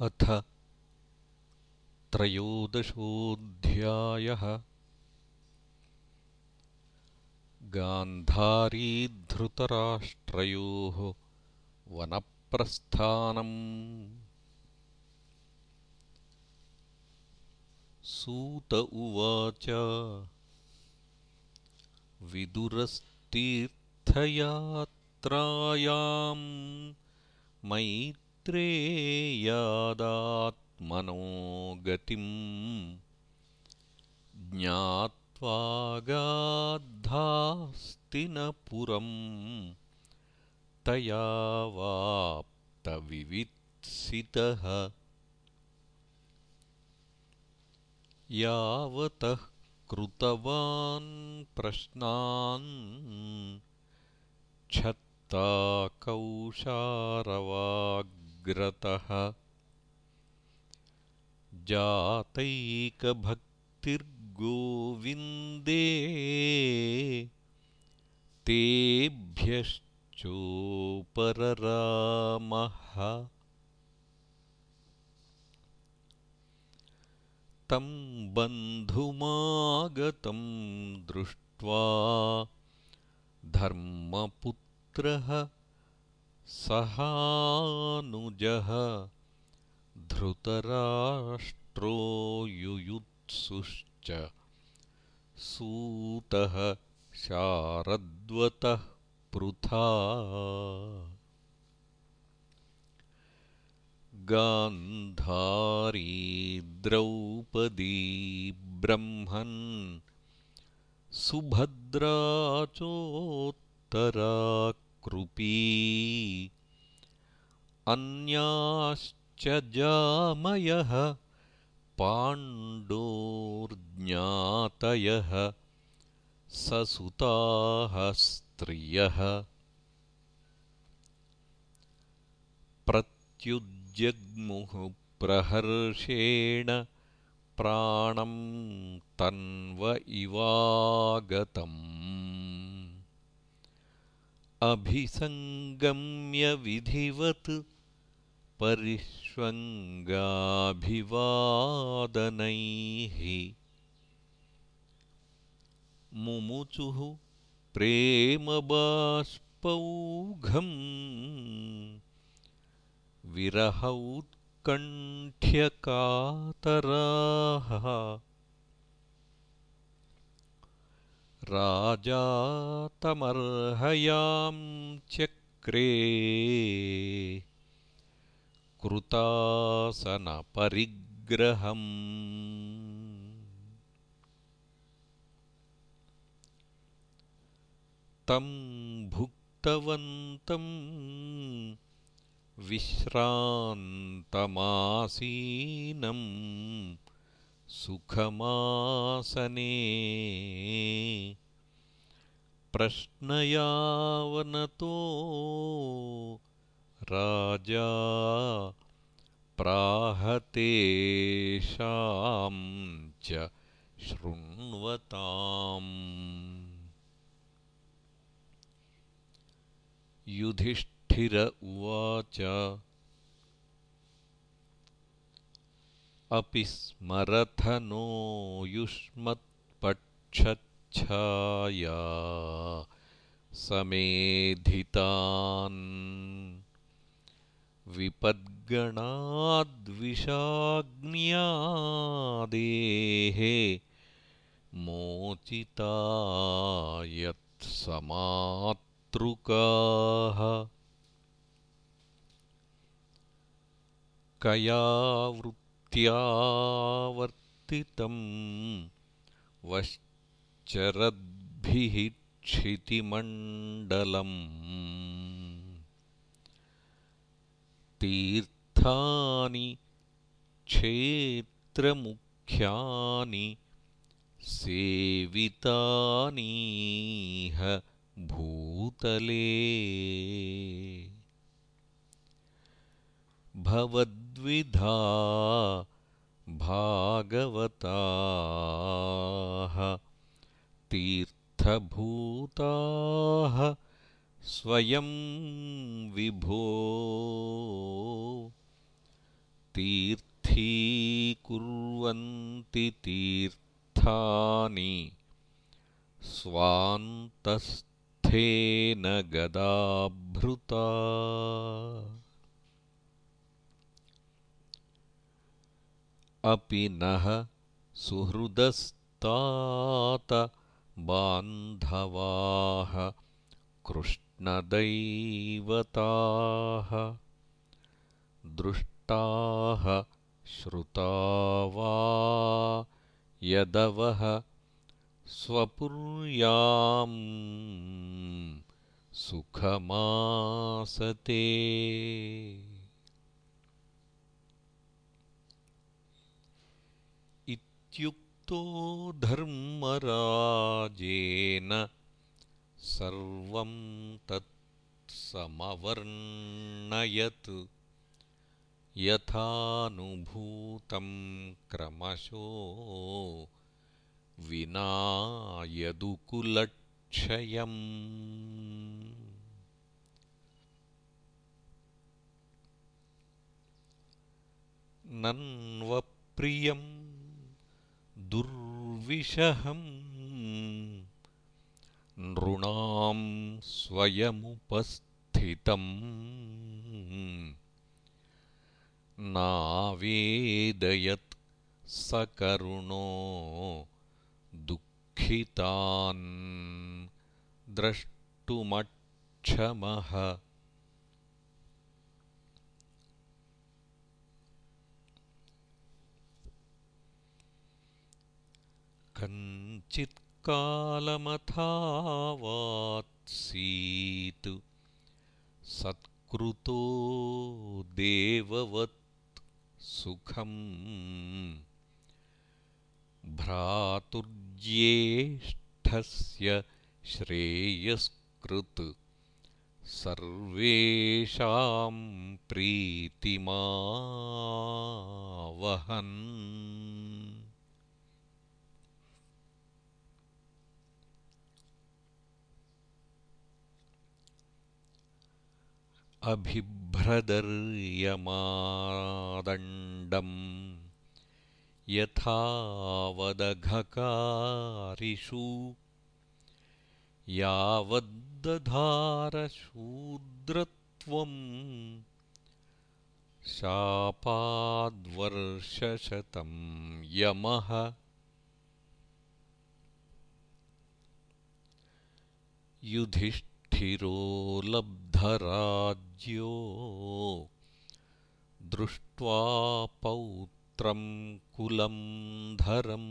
अथ त्रयोदशोऽध्यायः। गान्धारीधृतराष्ट्रयोः वनप्रस्थानम्। सूत उवाच मैत्रेयादात्मनो गतिम् ज्ञात्वागाद्धास्तिनपुरम् तया वाप्तविवित्सितः। यावतः कृतवान् प्रश्नान् कौशारवाग्रतः जातैकभक्तिर्गोविन्दे तेभ्यश्चोपररामः। तं बन्धुमागतं दृष्ट्वा धर्मपुत्रः सहानुजः धृतराष्ट्रो युयुत्सुश्च सूतः शारद्वतः पृथा। गान्धारी द्रौपदी ब्रह्मन् सुभद्रा चोत्तरा कृपी अन्याश्च जामयः पाण्डोर्ज्ञातयः ससुताः स्त्रियः। प्रत्युज्जग्मुः प्रहर्षेण प्राणं तन्व इवागतम् अभिसङ्गम्यविधिवत् परिष्वङ्गाभिवादनैः। मुमुचुः प्रेमबाष्पौघम् विरहौत्कण्ठ्यकातराः राजा तमर्हयां चक्रे कृतासनपरिग्रहम्। तं भुक्तवन्तम् विश्रान्तमासीनं सुखमासने प्रश्नयावनतो राजा प्राहतेषां च शृण्वताम्। युधिष्ठिर उवाच अपि स्मरथ नो युष्मत्पक्षच्छाया समेधितान् विपद्गणाद्विषाग्न्यादेः मोचिता यत्समातृकाः कयावृत्त्यावर्तितं वश्चरद्भिः क्षितिमण्डलम् तीर्थानि क्षेत्रमुख्यानि सेवितानीह भूतले भवद्विधा भागवताः तीर्थभूताः स्वयं विभो तीर्थीकुर्वन्ति तीर्थानि स्वान्तस्थेन गदाभृता अपि नः सुहृदस्तात बान्धवाः कृष्णदैवताः दृष्टाः श्रुता वा यदवः स्वपुर्याम् सुखमासते इत्युक्तो धर्मराजेन सर्वं तत्समवर्णयत् यथानुभूतं क्रमशो विना यदुकुलक्षयम् नन्वप्रियम् दुर्विषहम् नृणां स्वयमुपस्थितम् नावेदयत् सकरुणो दुःखितान् द्रष्टुमक्षमः कञ्चित्कालमथावात्सीत् सत्कृतो देववत् सुखम्। भ्रातुर्ज्येष्ठस्य श्रेयस्कृत्। सर्वेषां प्रीतिमावहन् अभिभ्रदर्यमादण्डम् यथावदघकारिषु यावद्दधारशूद्रत्वम् शापाद्वर्षशतं यमः युधिष्ठिरो लब्धराज्यो दृष्ट्वा पौत्रं कुलं धरम्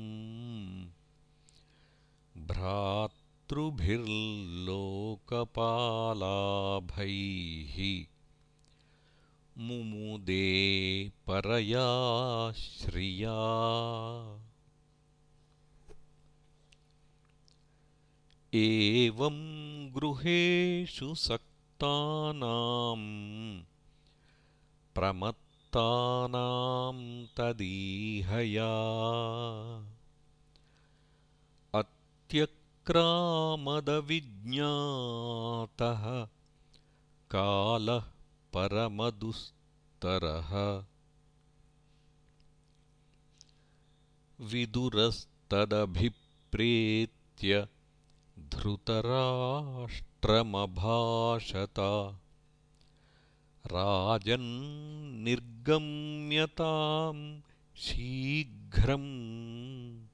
भ्रातृभिर्लोकपालाभैः मुमुदे परया श्रिया। एवं गृहेषु सक्तानां प्रमत्तानां तदीहया। अत्यक्रामदविज्ञातः कालः परमदुस्तरः। विदुरस्तदभिप्रेत्य धृतराष्ट्रमभाषत। राजन्निर्गम्यतां शीघ्रम्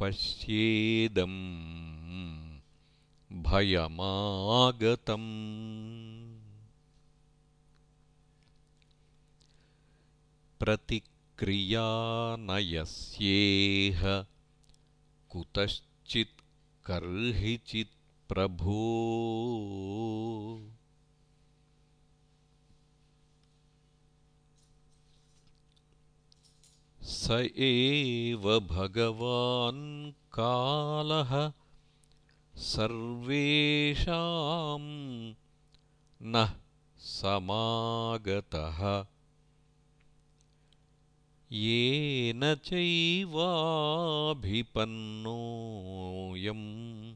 पश्येदम् भयमागतम्। प्रतिक्रिया न कर्हिचित्प्रभो स एव भगवान् कालः सर्वेषां नः समागतः येन चैवाभिपन्नोऽयम्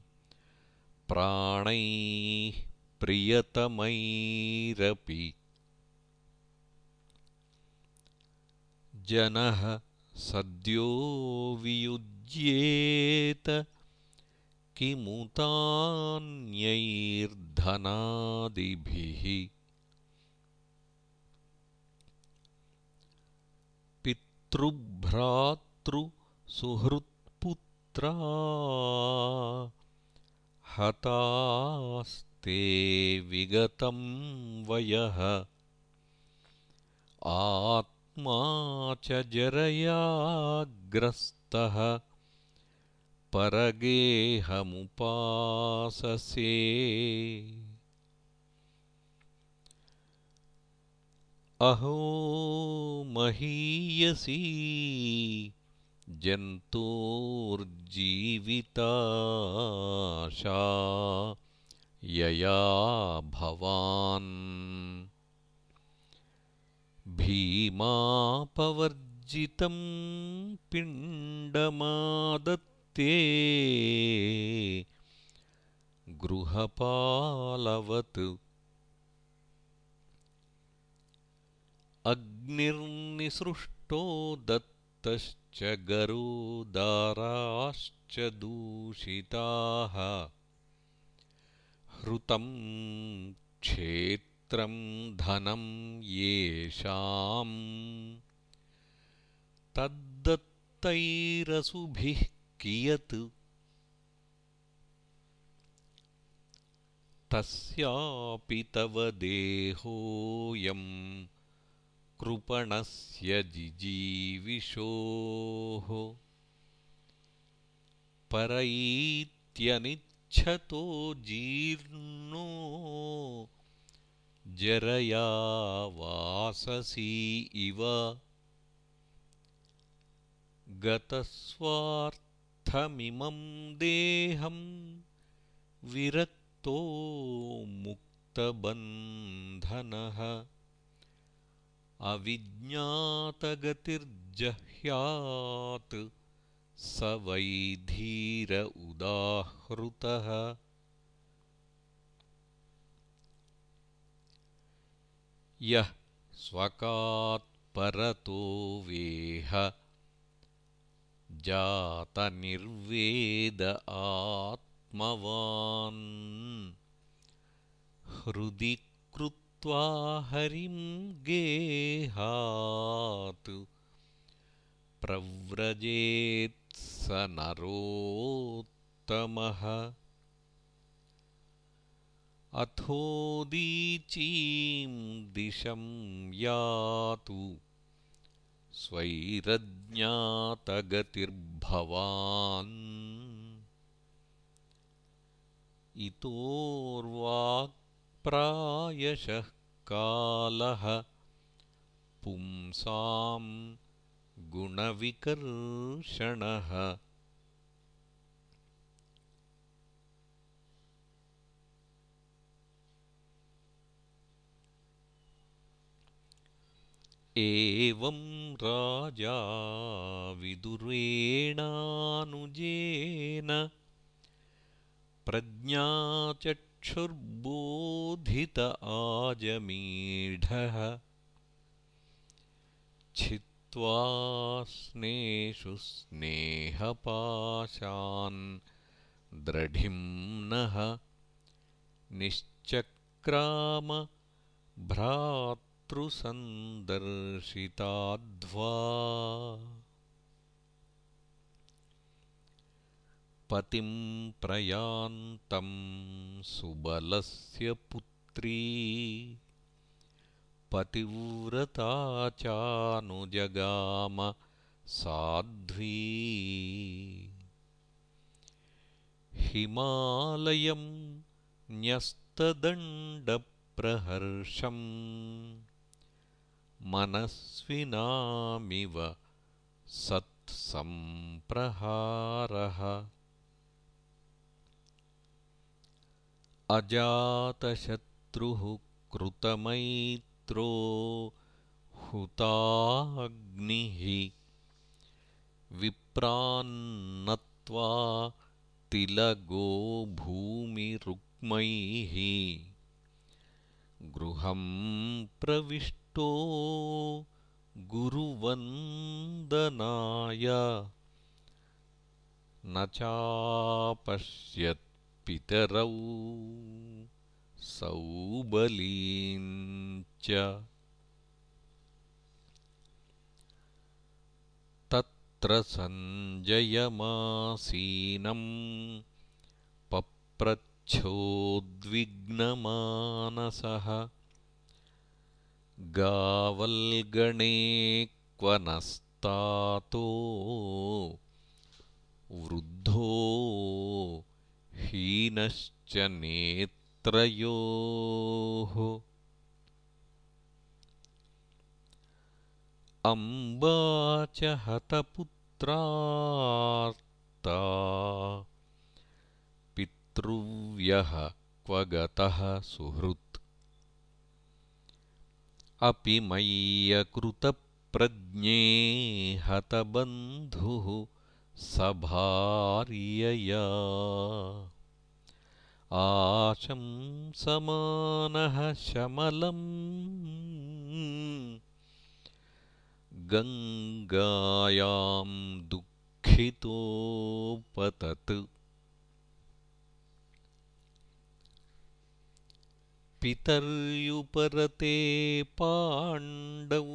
प्राणैः प्रियतमैरपि। जनः सद्यो वियुज्येत किमुतान्यैर्धनादिभिः पितृभ्रातृसुहृत्पुत्रा हतास्ते विगतं वयः। आत्मा च जरयाग्रस्तः। परगेहमुपाससे अहो महीयसी जन्तोर्जीविताशा यया भवान्। भीमापवर्जितं पिण्डमादत्ते गृहपालवत् अग्निर्निसृष्टो दत्तश्च गरोदाराश्च दूषिताः। हृतं क्षेत्रं धनं येषाम्। तद्दत्तैरसुभिः कियत्? तस्यापि तव देहोऽयम् कृपणस्य जिजीविषोः परैत्यनिच्छतो जीर्णो जरया वाससी इव गतस्वार्थमिमं देहं विरक्तो मुक्तबन्धनः अविज्ञातगतिर्जह्यात् स वैधीर उदाहृतः। यः स्वकात्परतो वेह जातनिर्वेद आत्मवान्। हृदि हरिं गेहात्। प्रव्रजेत्स नरोत्तमः। अथोदीचीं दिशं यातु। स्वैरज्ञातगतिर्भवान्। इतोर्वाक् प्रायशः कालः। पुंसां गुणविकर्षणः। एवं राजा विदुरेणानुजेन प्रज्ञाच क्षुर्बोधित आजमीढः। छित्त्वा स्नेषु स्नेहपाशान् द्रढिम्नः निश्चक्राम भ्रातृसन्दर्शिताध्वा पतिं प्रयान्तं सुबलस्य पुत्री। पतिव्रता चानुजगाम साध्वी। हिमालयं न्यस्तदण्डप्रहर्षम्। मनस्विनामिव सत्सम्प्रहारः अजातशत्रुः कृतमैत्रो हुताग्निः विप्रान्नत्वा तिलगो भूमिरुक्मैः गृहं प्रविष्टो गुरुवन्दनाय न चापश्यत्पितरौ सौबलीञ्च तत्र सञ्जयमासीनं पप्रच्छोद्विग्नमानसः। गावल्गणे क्व नस्तातो वृद्धो हीनश्च नेत्रयोः। अम्बा च हतपुत्रार्ता। पितृव्यः क्व गतः सुहृत्। अपि मय्यकृतप्रज्ञे हतबन्धुः सभार्यया। आशंसमानः शमलम्। गङ्गायां दुःखितोपतत्। पितर्युपरते पाण्डौ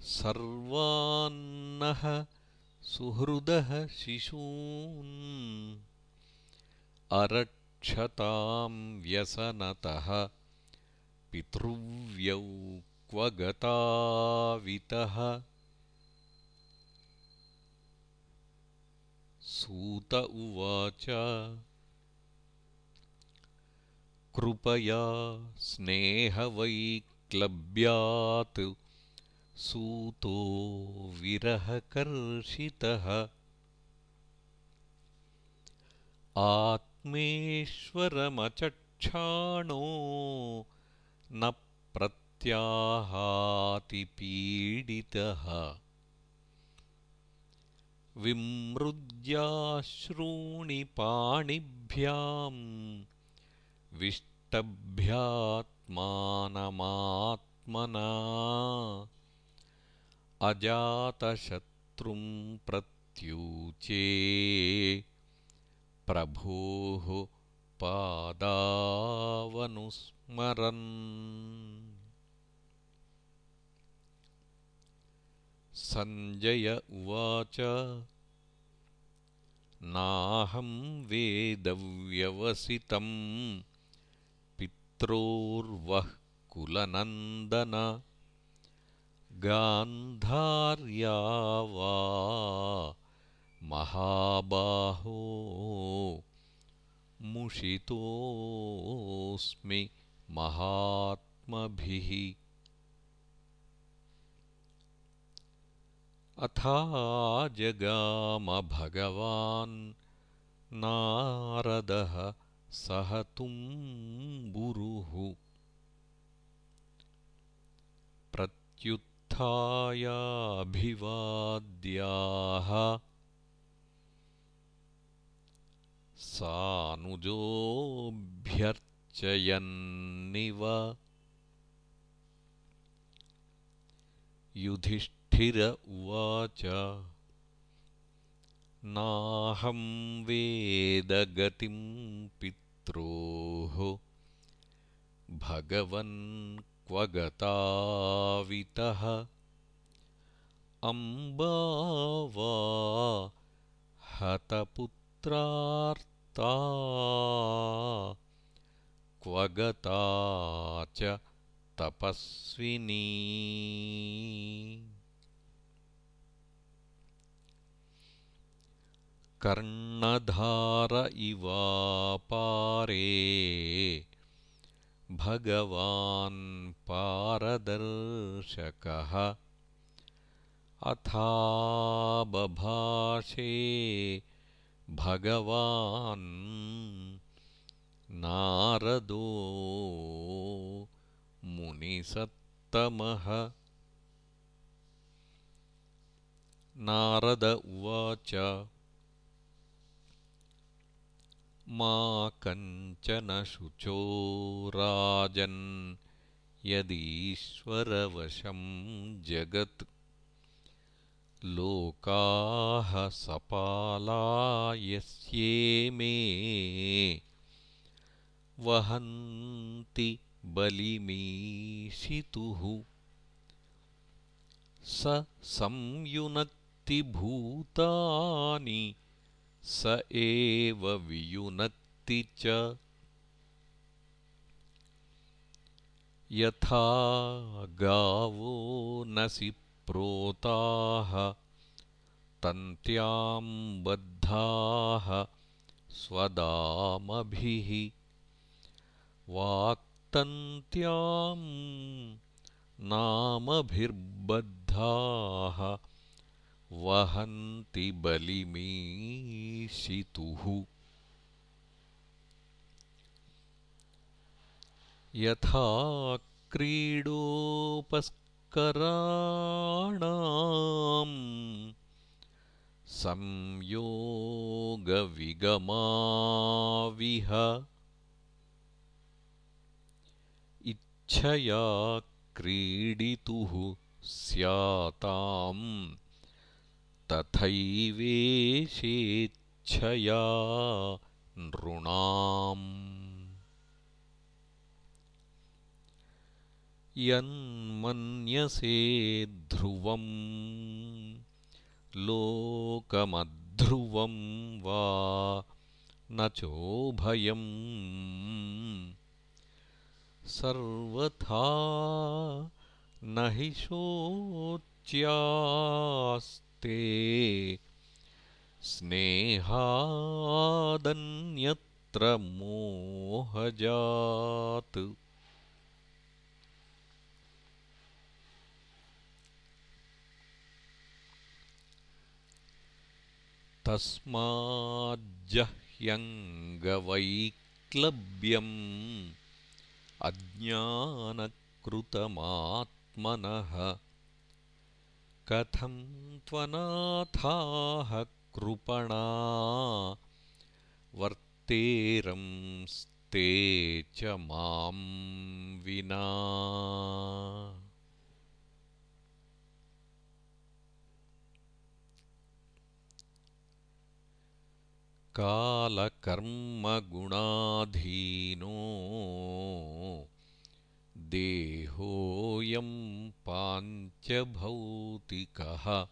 सर्वान्नः सुहृदः शिशून् अरक्षतां व्यसनतः पितृव्यौ क्व गतावितः सूत उवाच कृपया स्नेहवैक्लव्यात् सूतो विरहकर्षितः। आत्मेश्वरमचक्षाणो न प्रत्याहातिपीडितः। विमृज्याश्रूणि पाणिभ्याम् विष्टभ्यात्मानमात्मना अजातशत्रुं प्रत्यूचे प्रभोः पादावनुस्मरन्। सञ्जय उवाच नाहं वेदव्यवसितम् पित्रोर्वः कुलनन्दन गान्धार्या वा महाबाहो मुषितोऽस्मि महात्मभिः। भगवान् नारदः सह तुम्बुरुः प्रत्युत्थायाभिवाद्याः सानुजोऽभ्यर्चयन्निव। युधिष्ठिर उवाच नाहं वेदगतिं पित्रोः। भगवन् क्व गतावितः अम्बा वा हतपुत्रार्ता। क्व गता च तपस्विनी। कर्णधार इवापारे भगवान् पारदर्शकः। अथाबभाषे भगवान् नारदो मुनिसत्तमः। नारद उवाच मा कञ्चन शुचो राजन् यदीश्वरवशं जगत्। लोकाः सपालायस्येमे। वहन्ति बलिमीशितुः। स संयुनक्ति भूतानि स एव वियुनक्ति च। यथा गावो नसि प्रोताः तन्त्यां बद्धाः स्वदामभिः। वाक्तन्त्यां नामभिर्बद्धाः वहन्ति बलिमीशितुः। यथा क्रीडोपस्कराणाम् संयोगविगमाविह। इच्छया क्रीडितुः स्याताम् तथैवेशेच्छया नृणाम्। यन्मन्यसे ध्रुवम् लोकमध्रुवं वा न चोभयम्। सर्वथा न हि शोच्यास्ते स्नेहादन्यत्र मोहजात्। तस्माज्जह्यङ्गवैक्लव्यम् अज्ञानकृतमात्मनः कथं त्वनाथाः कृपणा? वर्तेरंस्ते च मां विना। कालकर्मगुणाधीनो देहोऽयं पाञ्चभौतिकः।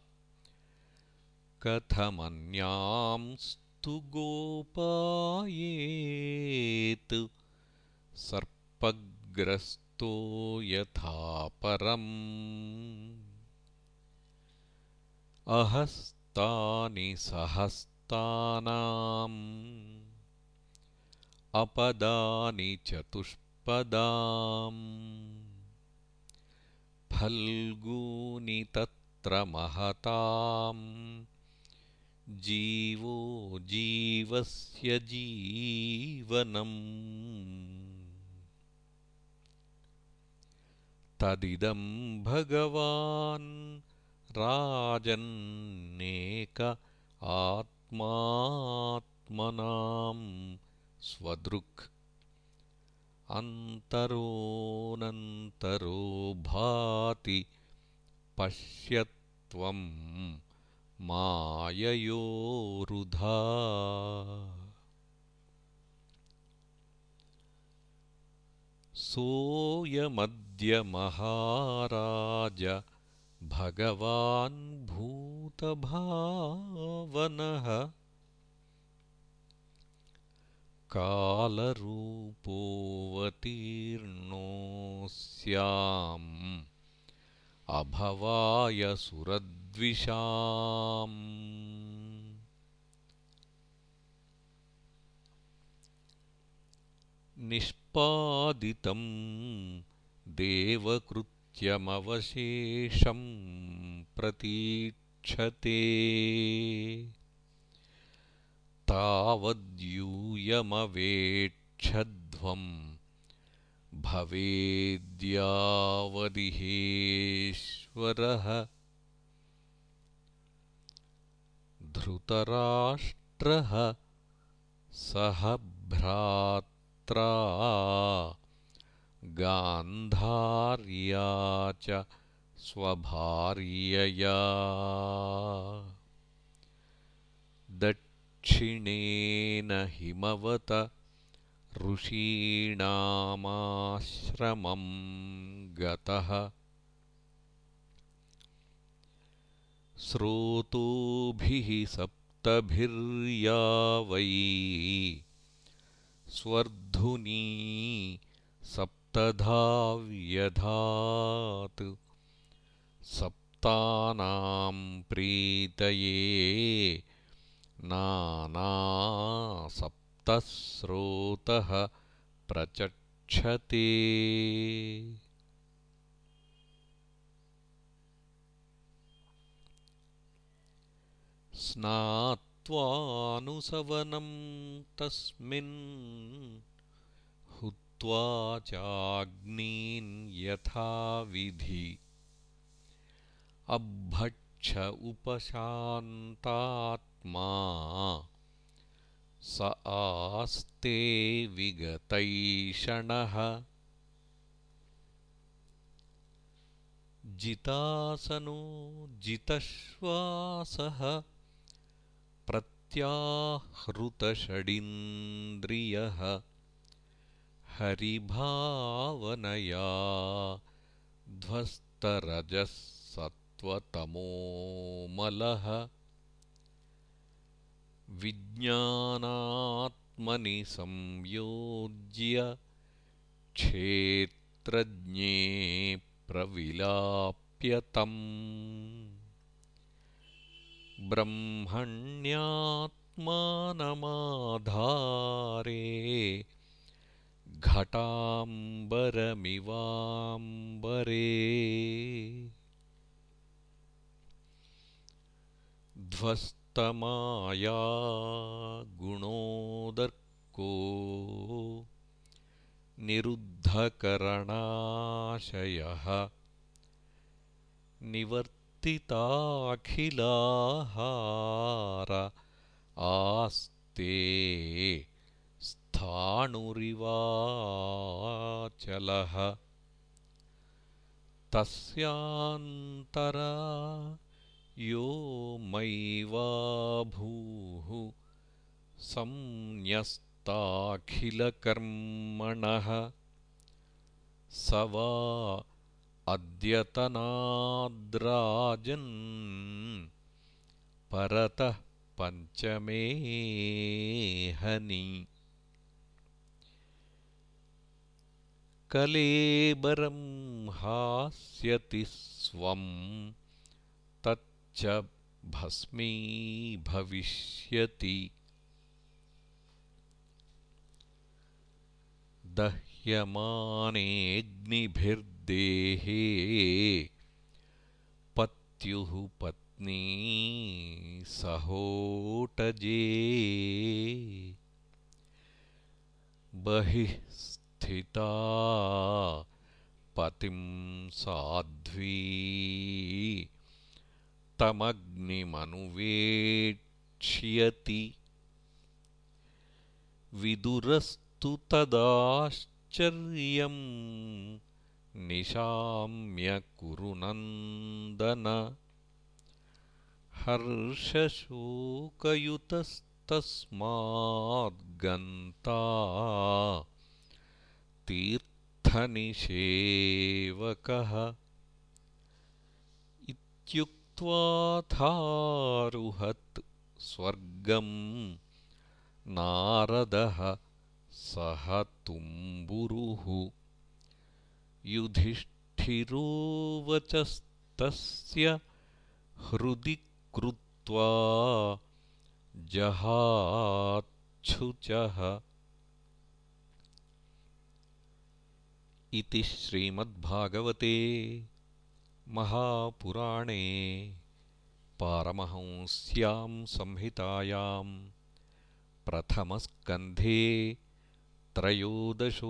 कथमन्यांस्तु गोपायेत्। सर्पग्रस्तो यथा परम्। अहस्तानि सहस्तानाम्। अपदानि चतुष्पदाम् फल्गूनि तत्र महताम्। जीवो जीवस्य जीवनम्। तदिदं भगवान् राजन्नेक आत्मात्मनां स्वदृक् अन्तरोऽनन्तरो भाति पश्यत्वं माययोरुधा। सोऽयमद्य महाराज भगवान् भूतभावनः कालरूपोऽवतीर्णोऽस्याम् अभवाय सुरद्विषाम्। निष्पादितं देवकृत्यमवशेषं प्रतीक्षते तावद्यूयमवेक्षध्वम् भवेद्यावदिहेश्वरः धृतराष्ट्रः सह भ्रात्रा गान्धार्या च स्वभार्यया दक्षिणेन हिमवत ऋषीणामाश्रमं गतः। स्रोतोभिः सप्तभिर्या वै स्वर्धुनी सप्तधा व्यधात् सप्तानां प्रीतये नाना सप्तस्रोतः प्रचक्षते। स्नात्वानुसवनं तस्मिन् हुत्वा चाग्नीन् यथाविधि। अभक्ष उपशान्तात्मा स आस्ते विगतैषणः। जितासनो जितश्वासः प्रत्याहृतषडिन्द्रियः। हरिभावनया ध्वस्तरजःसत्त्वतमोमलः विज्ञानात्मनि संयोज्य क्षेत्रज्ञे प्रविलाप्यतम्। ब्रह्मण्यात्मानमाधारे घटाम्बरमिवाम्बरे ध्वस्तमाया गुणोदर्को निरुद्धकरणाशयः निवर्तिताखिलाहार आस्ते स्थाणुरिवाचलः। तस्यान्तरा यो मैवाभूः संन्यस्ताखिलकर्मणः स वा अद्यतनाद्राजन् परतः पञ्चमेहनि। कलेबरं हास्यति स्वं तच्च भस्मीभविष्यति दह्यमानेऽग्निभिर्देहे पत्युः पत्नी सहोटजे। बहिः स्थिता पतिं साध्वी। तमग्निमनुवेक्ष्यति विदुरस्तु तदाश्चर्यम् निशाम्य कुरुनन्दन हर्षशोकयुतस्तस्माद्गन्ता तीर्थनिषेवकः इत्युक्त्वाथारुहत् स्वर्गम् नारदः सह तुम्बुरुः। युधिष्ठिरोवचस्तस्य हृदि कृत्वा जहाच्छुचः। इति श्रीमद्भागवते महापुराणे पारमहंस्यां संहितायां प्रथमस्कन्धे त्रयोदशोऽध्यायः